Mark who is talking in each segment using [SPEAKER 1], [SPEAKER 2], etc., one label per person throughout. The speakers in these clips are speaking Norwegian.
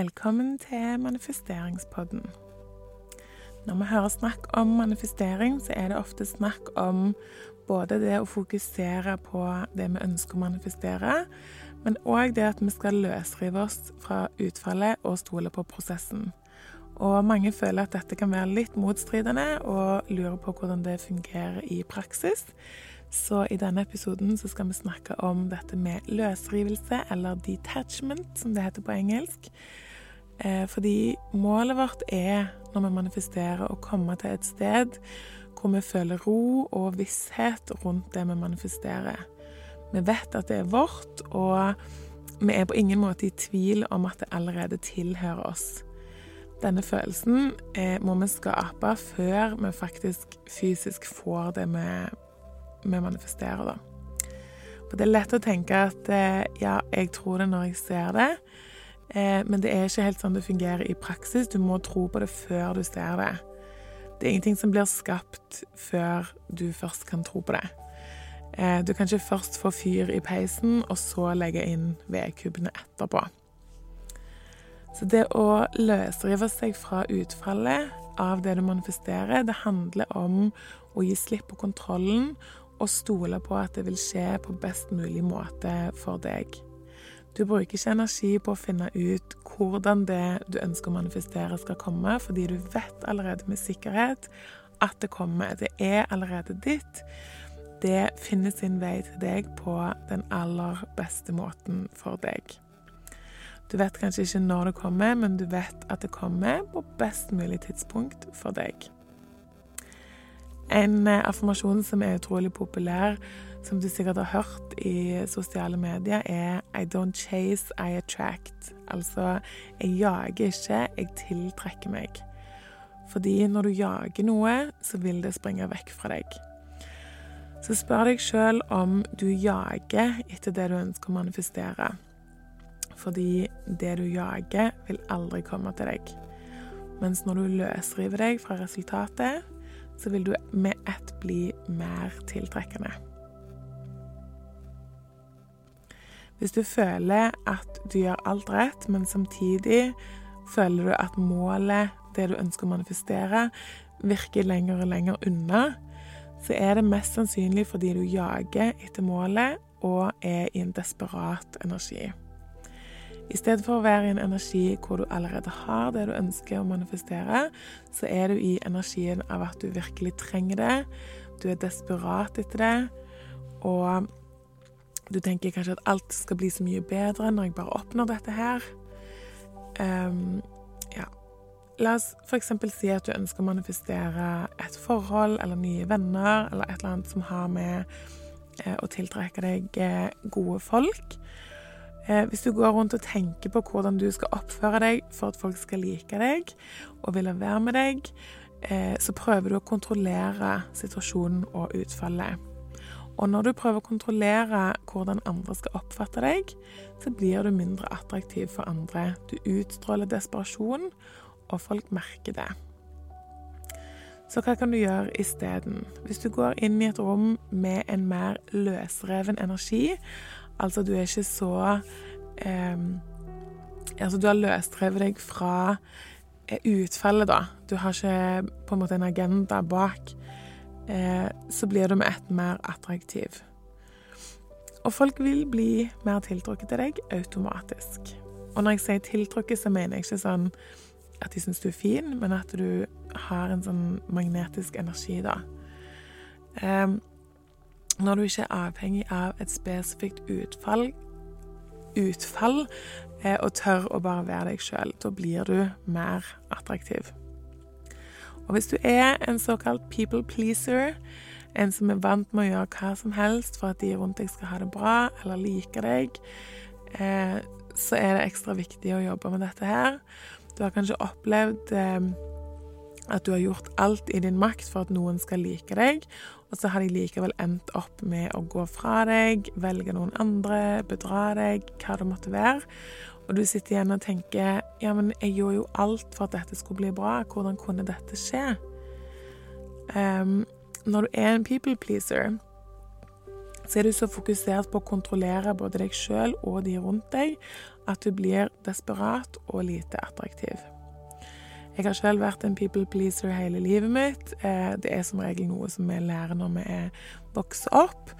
[SPEAKER 1] Velkommen til manifesteringspodden. Når vi hører snakk om manifestering, så er det ofte snakk om både det å fokusere på det vi ønsker å manifestere, men òg det at vi skal løsrive oss fra utfallet og stole på prosessen. Og mange føler at dette kan være litt motstridende, og lurer på hvordan det fungerer i praksis. Så i denne episoden så skal vi snakke om dette med løsrivelse, eller detachment, som det heter på engelsk. Eh, fordi målet vårt er, når vi manifesterer, å komme til et sted hvor vi føler ro og visshet rundt det vi manifesterer. Vi vet at det er vårt, og vi er på ingen måte i tvil om at det allerede tilhører oss. Denne følelsen eh, må vi skape før vi faktisk fysisk får det vi, manifesterer, da. For det er lett å tenke at eh, ja, jeg tror det når jeg ser det. Eh, men det er ikke helt sånn det fungerer i praksis. Du må tro på det før du ser det. Det er ingenting som blir skapt før du først kan tro på det. Eh, du kan ikke først få fyr i peisen, og så legge inn vedkubbene etterpå. Så det å løsrive seg fra utfallet av det du manifesterer, det handler om å gi slipp på kontrollen og stole på at det vil skje på best mulig måte for deg. Du bruker ikke energi på å finne ut hvordan det du ønsker å manifestere, skal komme, fordi du vet allerede med sikkerhet at det kommer. Det er allerede ditt. Det finner sin vei til deg på den aller beste måten for deg. Du vet kanskje ikke når det kommer, men du vet at det kommer på best mulig tidspunkt for deg. En eh, affirmasjon som er utrolig populær, som du sikkert har hørt i sosiale medier, er I don't chase, I attract. Altså, jeg jager ikke, jeg tiltrekker meg. Fordi når du jager noe, så vil det springe vekk fra deg. Så spør deg sjøl om du jager etter det du ønsker å manifestere. Fordi det du jager, vil aldri komme til deg. Mens når du løsriver deg fra resultatet, så vil du med ett bli mer tiltrekkende. Hvis du føler at du gjør alt rett, men samtidig føler du at målet, det du ønsker å manifestere, virker lenger og lenger unna, så er det mest sannsynlig fordi du jager etter målet og er i en desperat energi. I stedet for å være i en energi hvor du allerede har det du ønsker å manifestere, så er du i energien av at du virkelig trenger det, du er desperat etter det, og du tenker kanskje at alt skal bli så mye bedre når jeg bare oppnår dette her. Um, ja. La oss f.eks. si at du ønsker å manifestere et forhold eller nye venner eller et eller annet som har med eh, å tiltrekke deg eh, gode folk. Eh, hvis du går rundt og tenker på hvordan du skal oppføre deg for at folk skal like deg og ville være med deg, eh, så prøver du å kontrollere situasjonen og utfallet. Og når du prøver å kontrollere hvordan andre skal oppfatte deg, så blir du mindre attraktiv for andre. Du utstråler desperasjon, og folk merker det. Så hva kan du gjøre isteden? Hvis du går inn i et rom med en mer løsreven energi, altså du er ikke så eh, Altså du har løsrevet deg fra eh, utfallet, da. Du har ikke på en måte en agenda bak eh, så blir du med ett mer attraktiv. Og folk vil bli mer tiltrukket til deg automatisk. Og når jeg sier tiltrukket, så mener jeg ikke sånn at de syns du er fin, men at du har en sånn magnetisk energi, da. Eh, når du ikke er avhengig av et spesifikt utfall, utfall eh, og tør å bare være deg sjøl, da blir du mer attraktiv. Og hvis du er en såkalt people pleaser, en som er vant med å gjøre hva som helst for at de rundt deg skal ha det bra eller like deg, eh, så er det ekstra viktig å jobbe med dette her. Du har kanskje opplevd eh, at du har gjort alt i din makt for at noen skal like deg, og så har de likevel endt opp med å gå fra deg, velge noen andre, bedra deg, hva det måtte være. Og du sitter igjen og tenker ja, men jeg gjorde jo alt for at dette skulle bli bra. Hvordan kunne dette skje? Um, når du er en people pleaser, så er du så fokusert på å kontrollere både deg sjøl og de rundt deg at du blir desperat og lite attraktiv. Jeg har sjøl vært en people pleaser hele livet mitt. Eh, det er som regel noe som vi lærer når vi er vokser opp.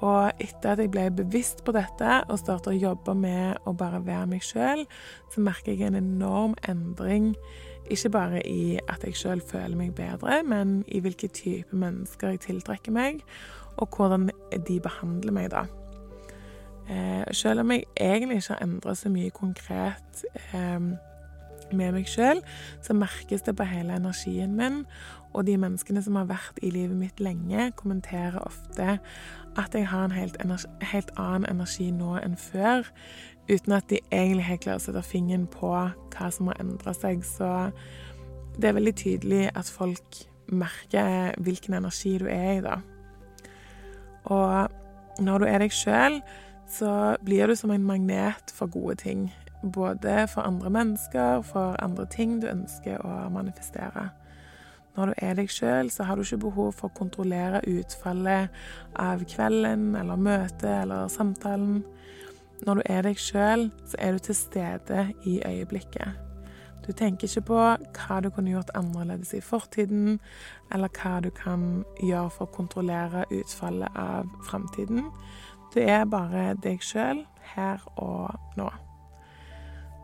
[SPEAKER 1] Og etter at jeg ble bevisst på dette og starta å jobbe med å bare være meg sjøl, så merker jeg en enorm endring. Ikke bare i at jeg sjøl føler meg bedre, men i hvilke type mennesker jeg tiltrekker meg, og hvordan de behandler meg, da. Eh, selv om jeg egentlig ikke har endra så mye konkret eh, med meg sjøl, så merkes det på hele energien min. Og de menneskene som har vært i livet mitt lenge, kommenterer ofte at jeg har en helt, helt annen energi nå enn før, uten at de egentlig helt klarer å sette fingeren på hva som har endra seg. Så det er veldig tydelig at folk merker hvilken energi du er i, da. Og når du er deg sjøl, så blir du som en magnet for gode ting. Både for andre mennesker, for andre ting du ønsker å manifestere. Når du er deg sjøl, så har du ikke behov for å kontrollere utfallet av kvelden eller møtet eller samtalen. Når du er deg sjøl, så er du til stede i øyeblikket. Du tenker ikke på hva du kunne gjort annerledes i fortiden, eller hva du kan gjøre for å kontrollere utfallet av framtiden. Du er bare deg sjøl her og nå.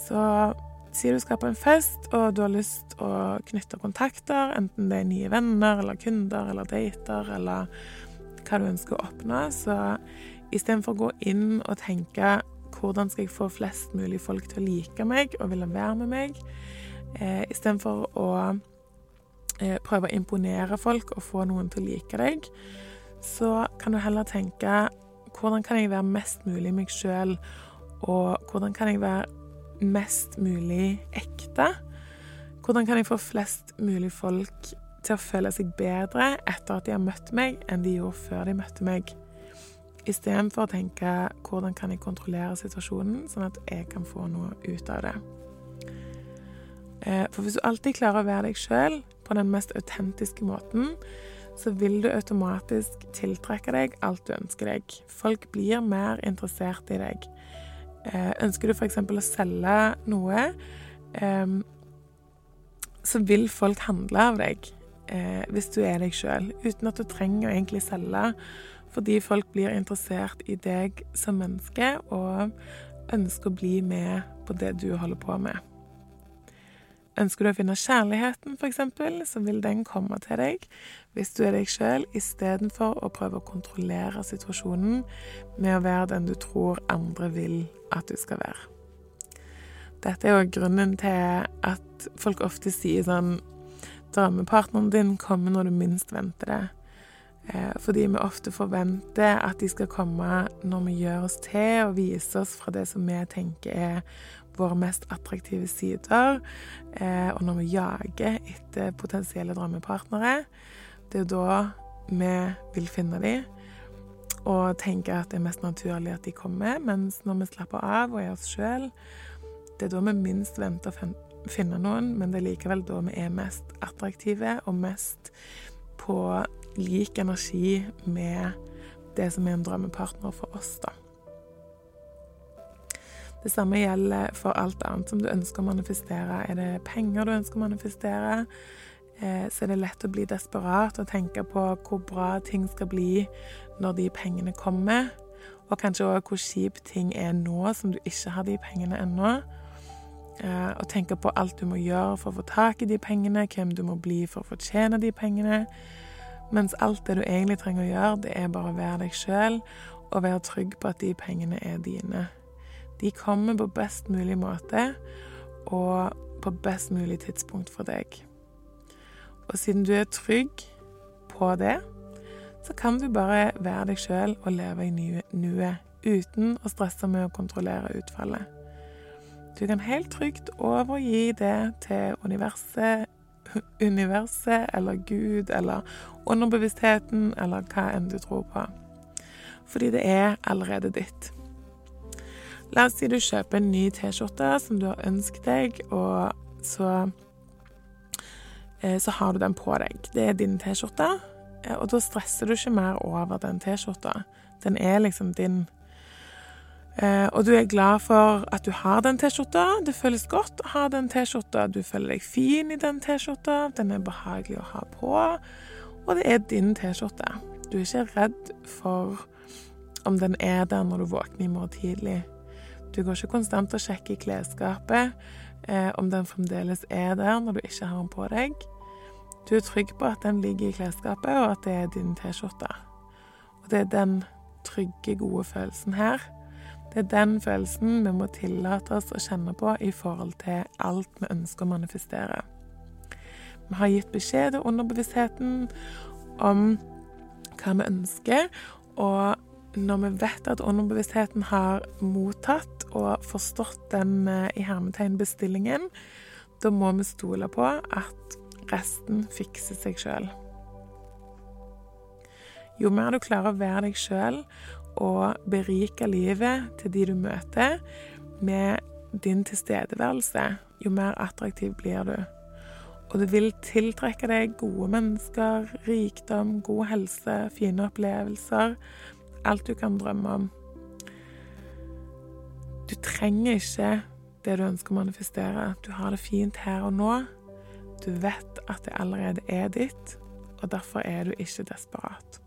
[SPEAKER 1] Så si du skal på en fest, og du har lyst å knytte kontakter, enten det er nye venner eller kunder eller dater eller hva du ønsker å oppnå, så istedenfor å gå inn og tenke hvordan skal jeg få flest mulig folk til å like meg og ville være med meg, eh, istedenfor å eh, prøve å imponere folk og få noen til å like deg, så kan du heller tenke hvordan kan jeg være mest mulig meg sjøl, og hvordan kan jeg være mest mulig ekte? Hvordan kan jeg få flest mulig folk til å føle seg bedre etter at de har møtt meg, enn de gjorde før de møtte meg? Istedenfor å tenke hvordan kan jeg kontrollere situasjonen, sånn at jeg kan få noe ut av det. Eh, for hvis du alltid klarer å være deg sjøl på den mest autentiske måten, så vil du automatisk tiltrekke deg alt du ønsker deg. Folk blir mer interessert i deg. Eh, ønsker du f.eks. å selge noe, så vil folk handle av deg eh, hvis du er deg sjøl, uten at du trenger å egentlig selge, fordi folk blir interessert i deg som menneske og ønsker å bli med på det du holder på med. Ønsker du å finne kjærligheten, f.eks., så vil den komme til deg hvis du er deg sjøl, istedenfor å prøve å kontrollere situasjonen med å være den du tror andre vil at du skal være. Dette er jo grunnen til at folk ofte sier sånn Drømmepartneren din kommer når du minst venter det. Eh, fordi vi ofte forventer at de skal komme når vi gjør oss til og viser oss fra det som vi tenker er våre mest attraktive sider, eh, og når vi jager etter potensielle drømmepartnere, det er da vi vil finne dem og tenker at det er mest naturlig at de kommer. Mens når vi slapper av og er oss sjøl, det er da vi minst venter å finne noen, men det er likevel da vi er mest attraktive og mest på lik energi med det som er en drømmepartner for oss, da. Det samme gjelder for alt annet som du ønsker å manifestere. Er det penger du ønsker å manifestere, eh, så er det lett å bli desperat og tenke på hvor bra ting skal bli når de pengene kommer. Og kanskje òg hvor kjip ting er nå som du ikke har de pengene ennå. Eh, og tenke på alt du må gjøre for å få tak i de pengene, hvem du må bli for å fortjene de pengene. Mens alt det du egentlig trenger å gjøre, det er bare å være deg sjøl og være trygg på at de pengene er dine. De kommer på best mulig måte og på best mulig tidspunkt for deg. Og siden du er trygg på det, så kan du bare være deg sjøl og leve i nuet uten å stresse med å kontrollere utfallet. Du kan helt trygt overgi det til universet, universet eller Gud eller underbevisstheten eller hva enn du tror på. Fordi det er allerede ditt. La oss si du kjøper en ny T-skjorte som du har ønsket deg, og så, eh, så har du den på deg. Det er din T-skjorte, eh, og da stresser du ikke mer over den T-skjorta. Den er liksom din. Eh, og du er glad for at du har den T-skjorta. Det føles godt å ha den T-skjorta. Du føler deg fin i den T-skjorta. Den er behagelig å ha på. Og det er din T-skjorte. Du er ikke redd for om den er der når du våkner i morgen tidlig. Du går ikke konstant og sjekker i klesskapet eh, om den fremdeles er der når du ikke har den på deg. Du er trygg på at den ligger i klesskapet, og at det er din T-skjorte. Og det er den trygge, gode følelsen her det er den følelsen vi må tillate oss å kjenne på i forhold til alt vi ønsker å manifestere. Vi har gitt beskjed til underbevisstheten om hva vi ønsker, og når vi vet at underbevisstheten har mottatt og forstått den eh, i hermetegn bestillingen, da må vi stole på at resten fikser seg sjøl. Jo mer du klarer å være deg sjøl og berike livet til de du møter, med din tilstedeværelse, jo mer attraktiv blir du. Og du vil tiltrekke deg gode mennesker, rikdom, god helse, fine opplevelser. Alt du kan drømme om. Du trenger ikke det du ønsker å manifestere. Du har det fint her og nå. Du vet at det allerede er ditt, og derfor er du ikke desperat.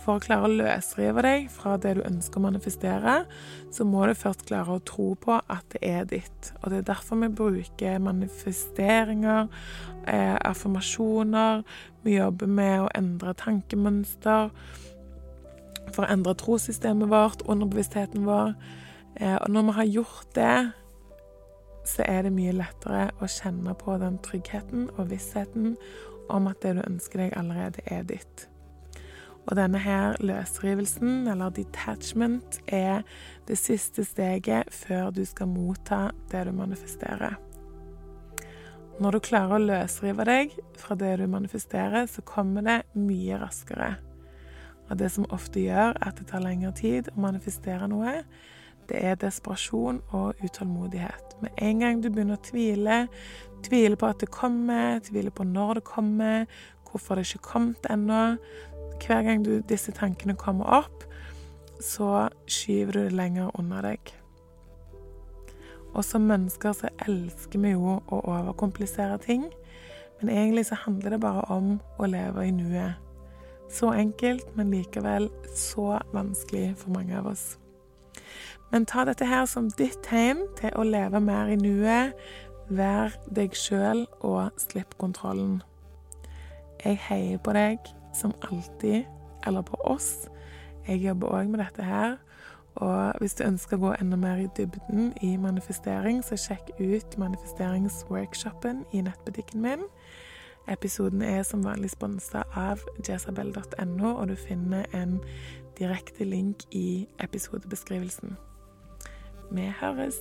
[SPEAKER 1] For å klare å løsrive deg fra det du ønsker å manifestere, så må du først klare å tro på at det er ditt. Og det er derfor vi bruker manifesteringer, eh, affirmasjoner. Vi jobber med å endre tankemønster for å endre trossystemet vårt, underbevisstheten vår. Eh, og når vi har gjort det, så er det mye lettere å kjenne på den tryggheten og vissheten om at det du ønsker deg, allerede er ditt. Og denne her løsrivelsen, eller detachment, er det siste steget før du skal motta det du manifesterer. Når du klarer å løsrive deg fra det du manifesterer, så kommer det mye raskere. Og det som ofte gjør at det tar lengre tid å manifestere noe, det er desperasjon og utålmodighet. Med en gang du begynner å tvile, tvile på at det kommer, tvile på når det kommer, hvorfor det ikke kommet ennå, hver gang du, disse tankene kommer opp, så skyver du det lenger unna deg. Og som mennesker så elsker vi jo å overkomplisere ting, men egentlig så handler det bare om å leve i nuet. Så enkelt, men likevel så vanskelig for mange av oss. Men ta dette her som ditt tegn til å leve mer i nuet. Vær deg sjøl og slipp kontrollen. Jeg heier på deg som alltid, eller på oss. Jeg jobber òg med dette her. Og hvis du ønsker å gå enda mer i dybden i manifestering, så sjekk ut manifesteringsworkshopen i nettbutikken min. Episoden er som vanlig sponsa av jezabel.no, og du finner en direkte link i episodebeskrivelsen. Vi høres!